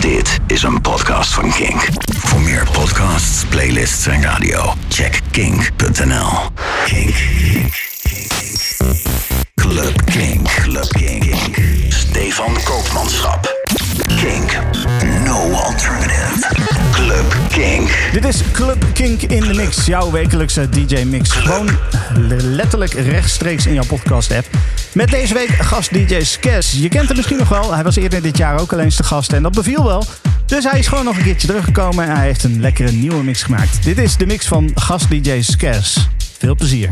Dit is een podcast van Kink. Voor meer podcasts, playlists en radio, check kink.nl. Kink. Club Kink. Club Kink. Stefan Koopmanschap. Kink. No alternative. Club Kink. Dit is Club Kink in de Mix, jouw wekelijkse DJ-mix. Gewoon letterlijk rechtstreeks in jouw podcast-app. Met deze week gast DJ Skes. Je kent hem misschien nog wel. Hij was eerder dit jaar ook al eens de gast en dat beviel wel. Dus hij is gewoon nog een keertje teruggekomen en hij heeft een lekkere nieuwe mix gemaakt. Dit is de mix van gast DJ Skes. Veel plezier.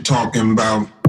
Talking about.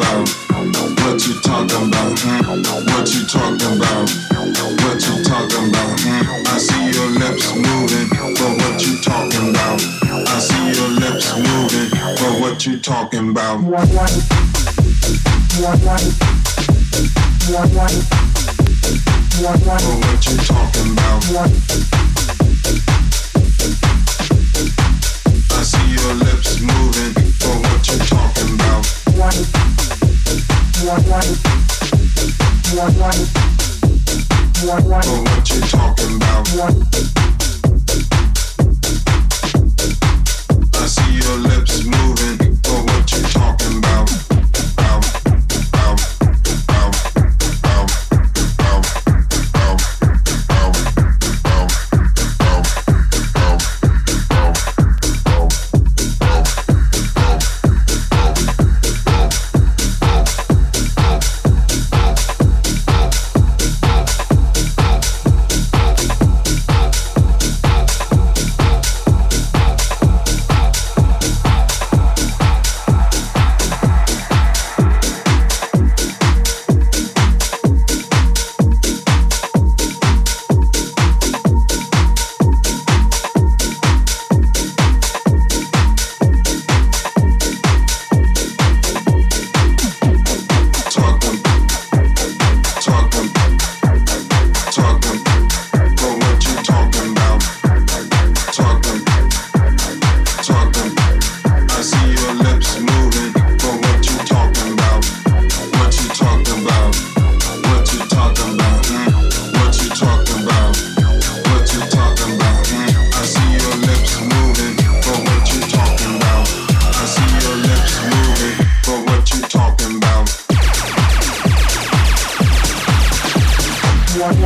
about? What you talking about? What you talking about? What you talking about? I see your lips moving, but what you talking about? I see your lips moving, but what you talking about? But what you talking about? I see your lips moving, but what you talking about? I see your lips moving, but what you talking about?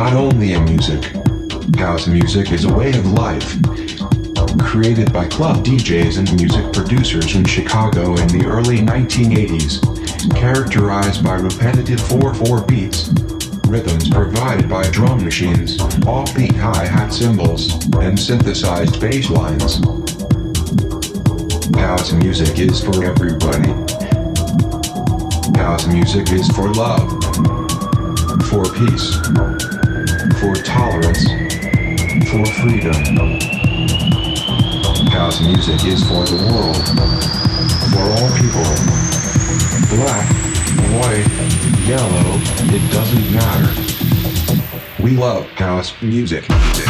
not only a music. House music is a way of life. Created by club DJs and music producers in Chicago in the early 1980s. Characterized by repetitive 4-4 beats. Rhythms provided by drum machines, offbeat hi-hat cymbals, and synthesized bass lines. House music is for everybody. House music is for love. For peace for tolerance, for freedom. House music is for the world, for all people. Black, white, yellow, it doesn't matter. We love house music. music.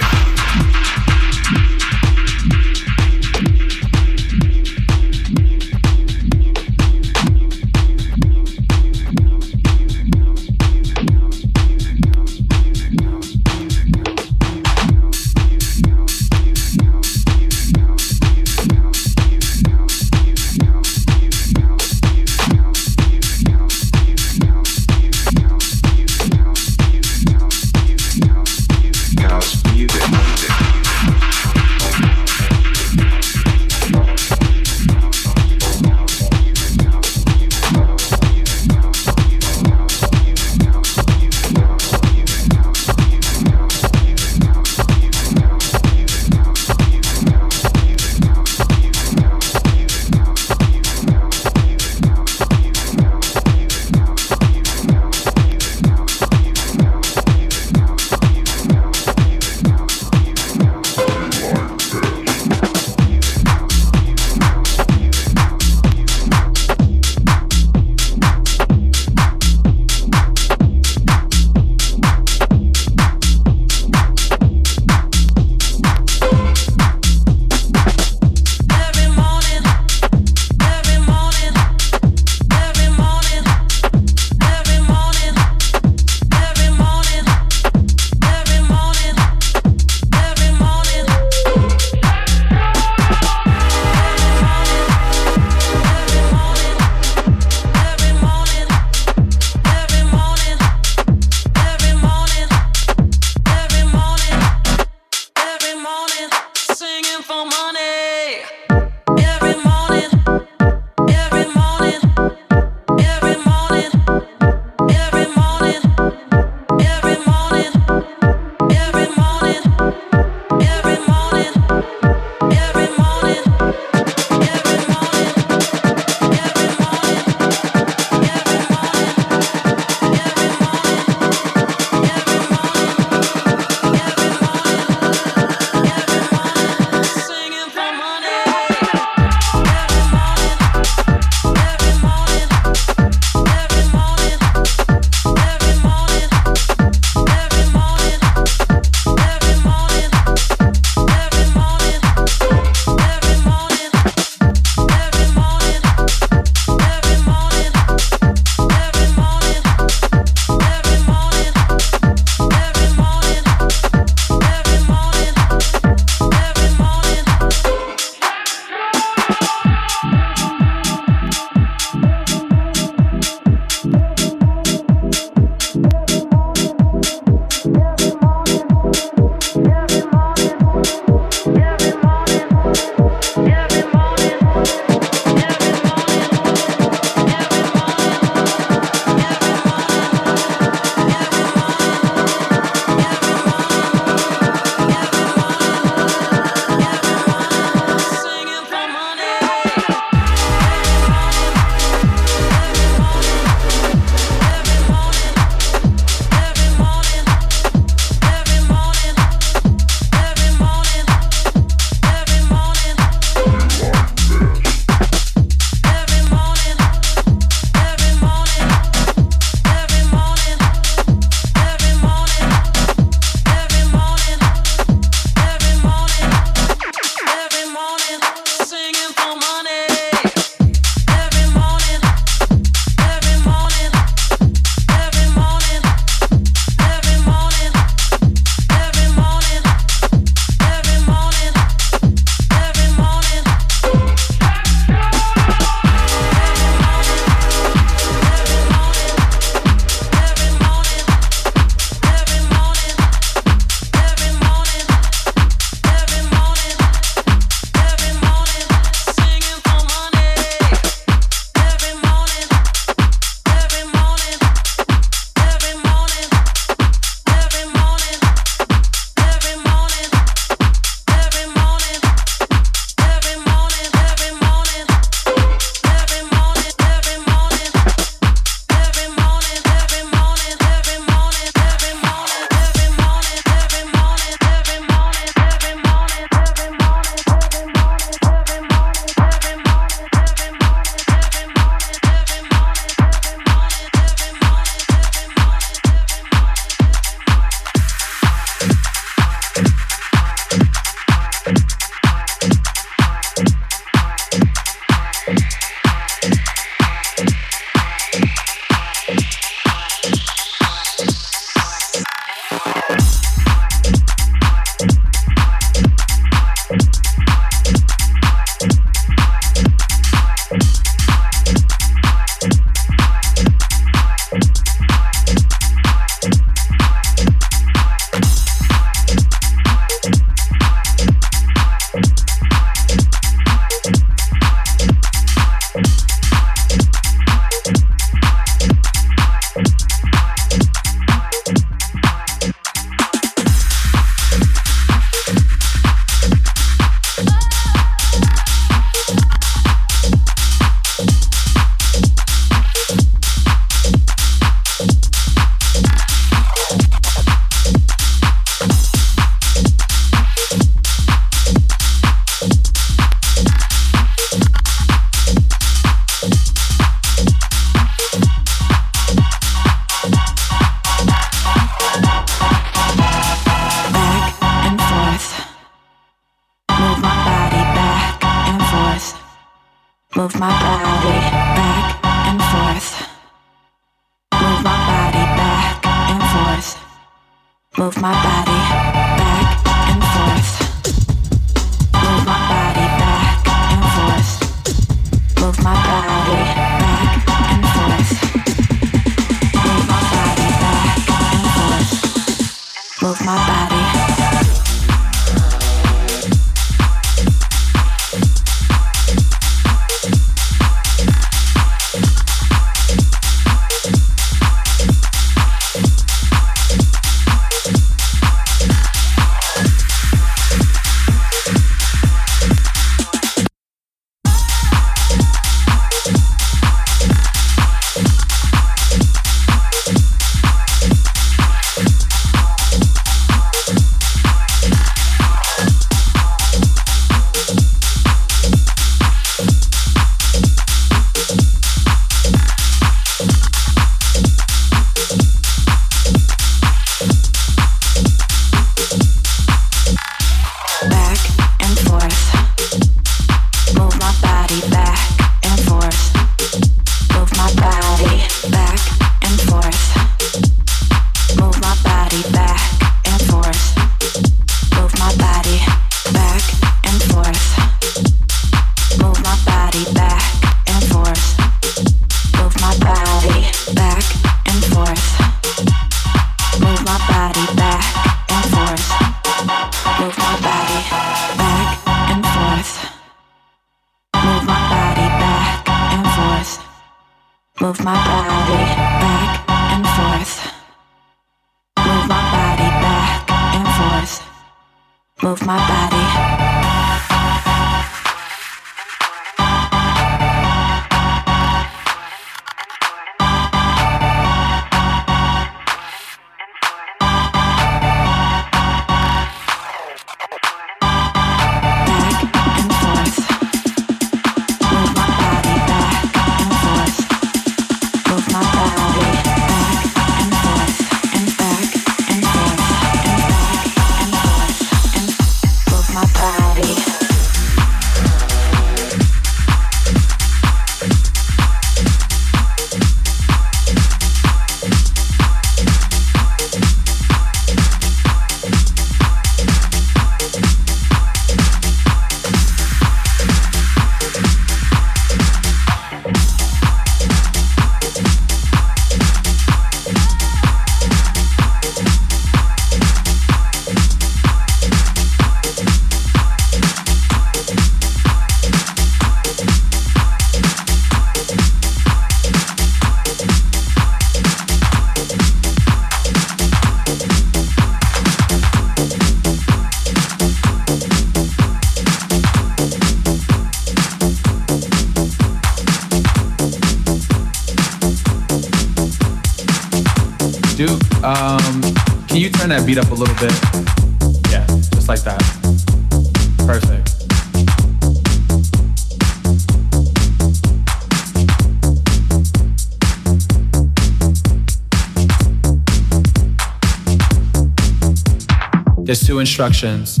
Instructions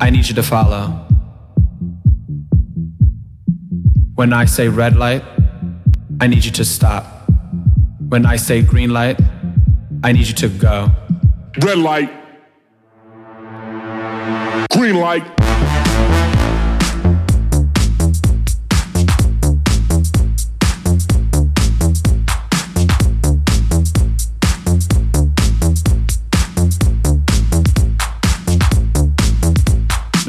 I need you to follow. When I say red light, I need you to stop. When I say green light, I need you to go. Red light. Green light.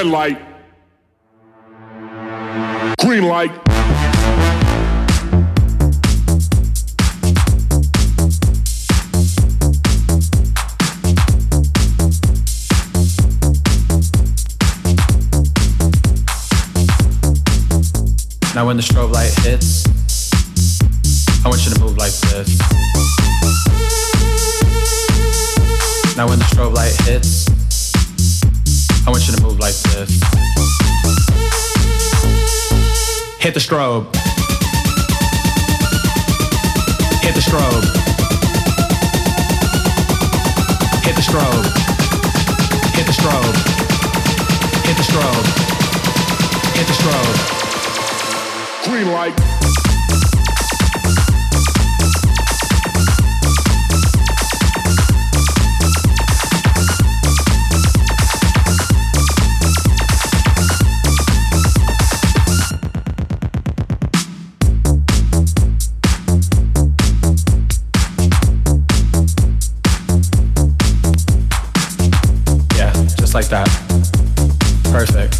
Red light. Green light. Now when the strobe light hits, I want you to move like this. Now when the strobe light hits, I want you to move like this. Hit the strobe. Hit the strobe. Hit the strobe. Hit the strobe. Hit the strobe. Hit the strobe. Green light. That. Perfect.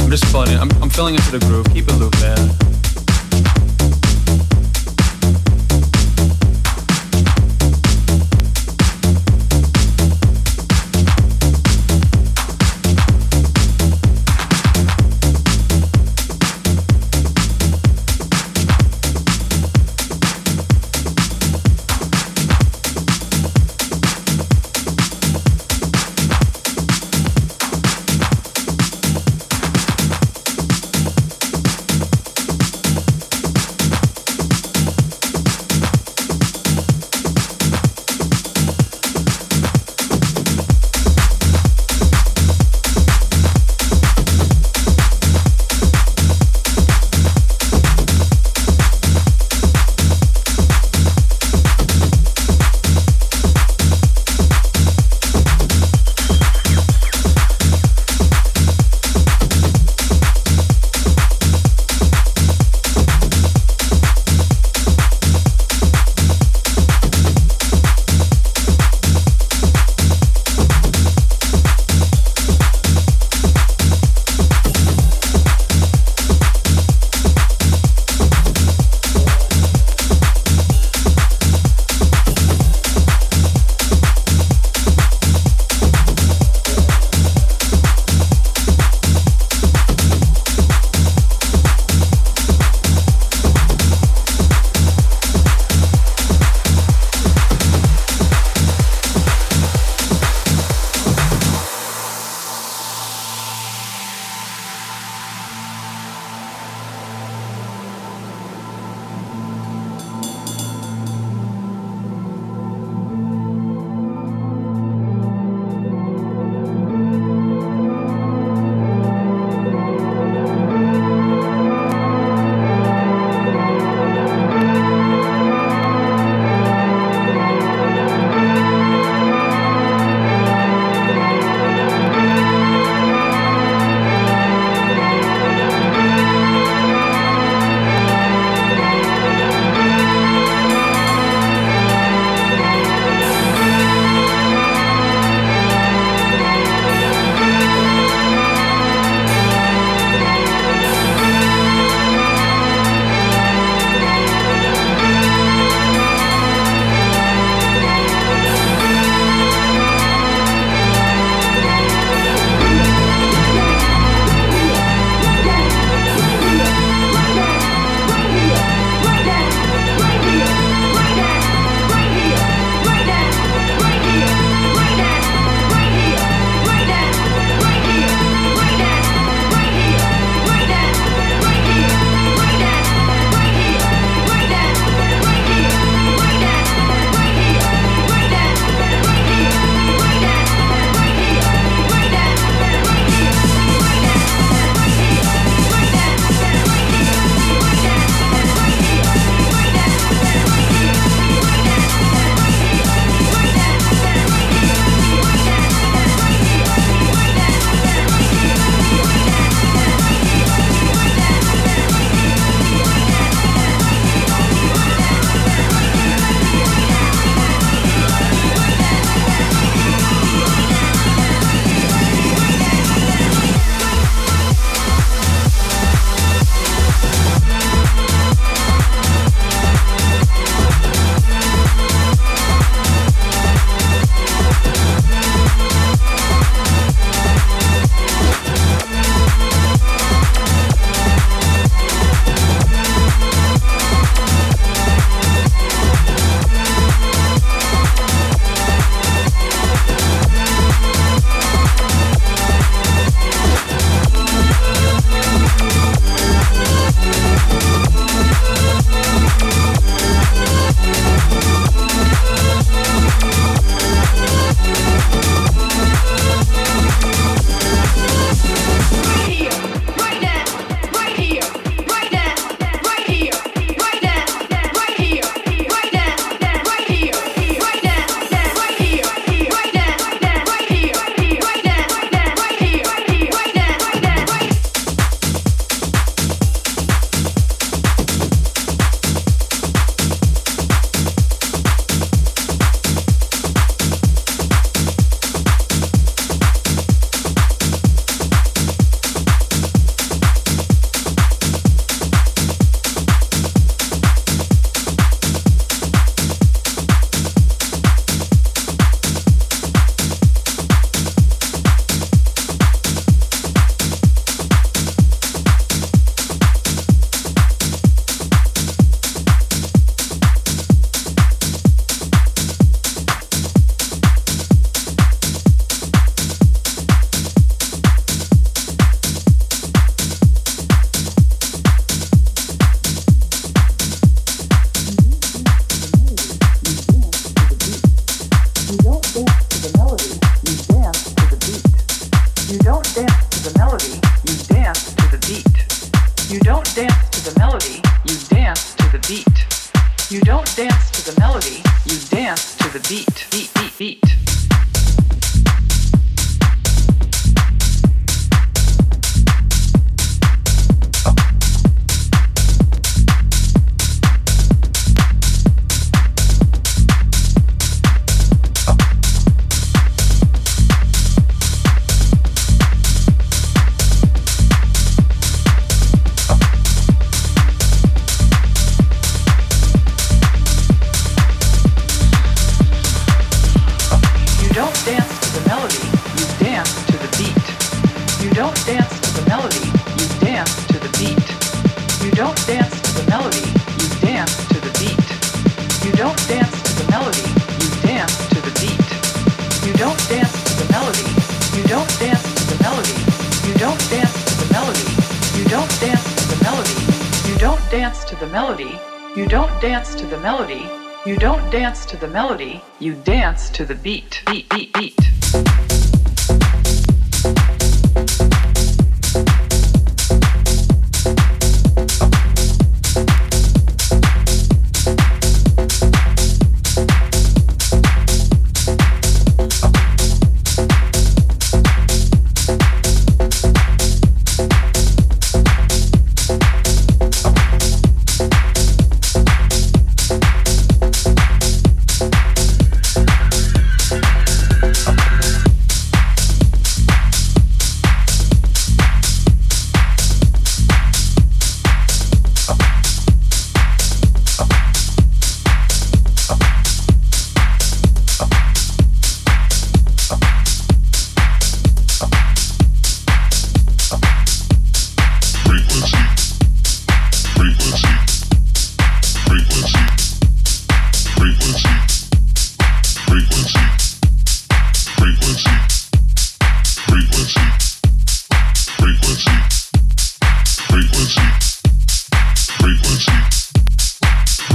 I'm just it. I'm, I'm filling into the groove. Keep it to the beat.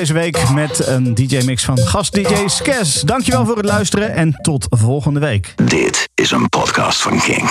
deze week. Met een DJ-mix van gast-DJ Skes. Dankjewel voor het luisteren en tot volgende week. Dit is een podcast van Kink.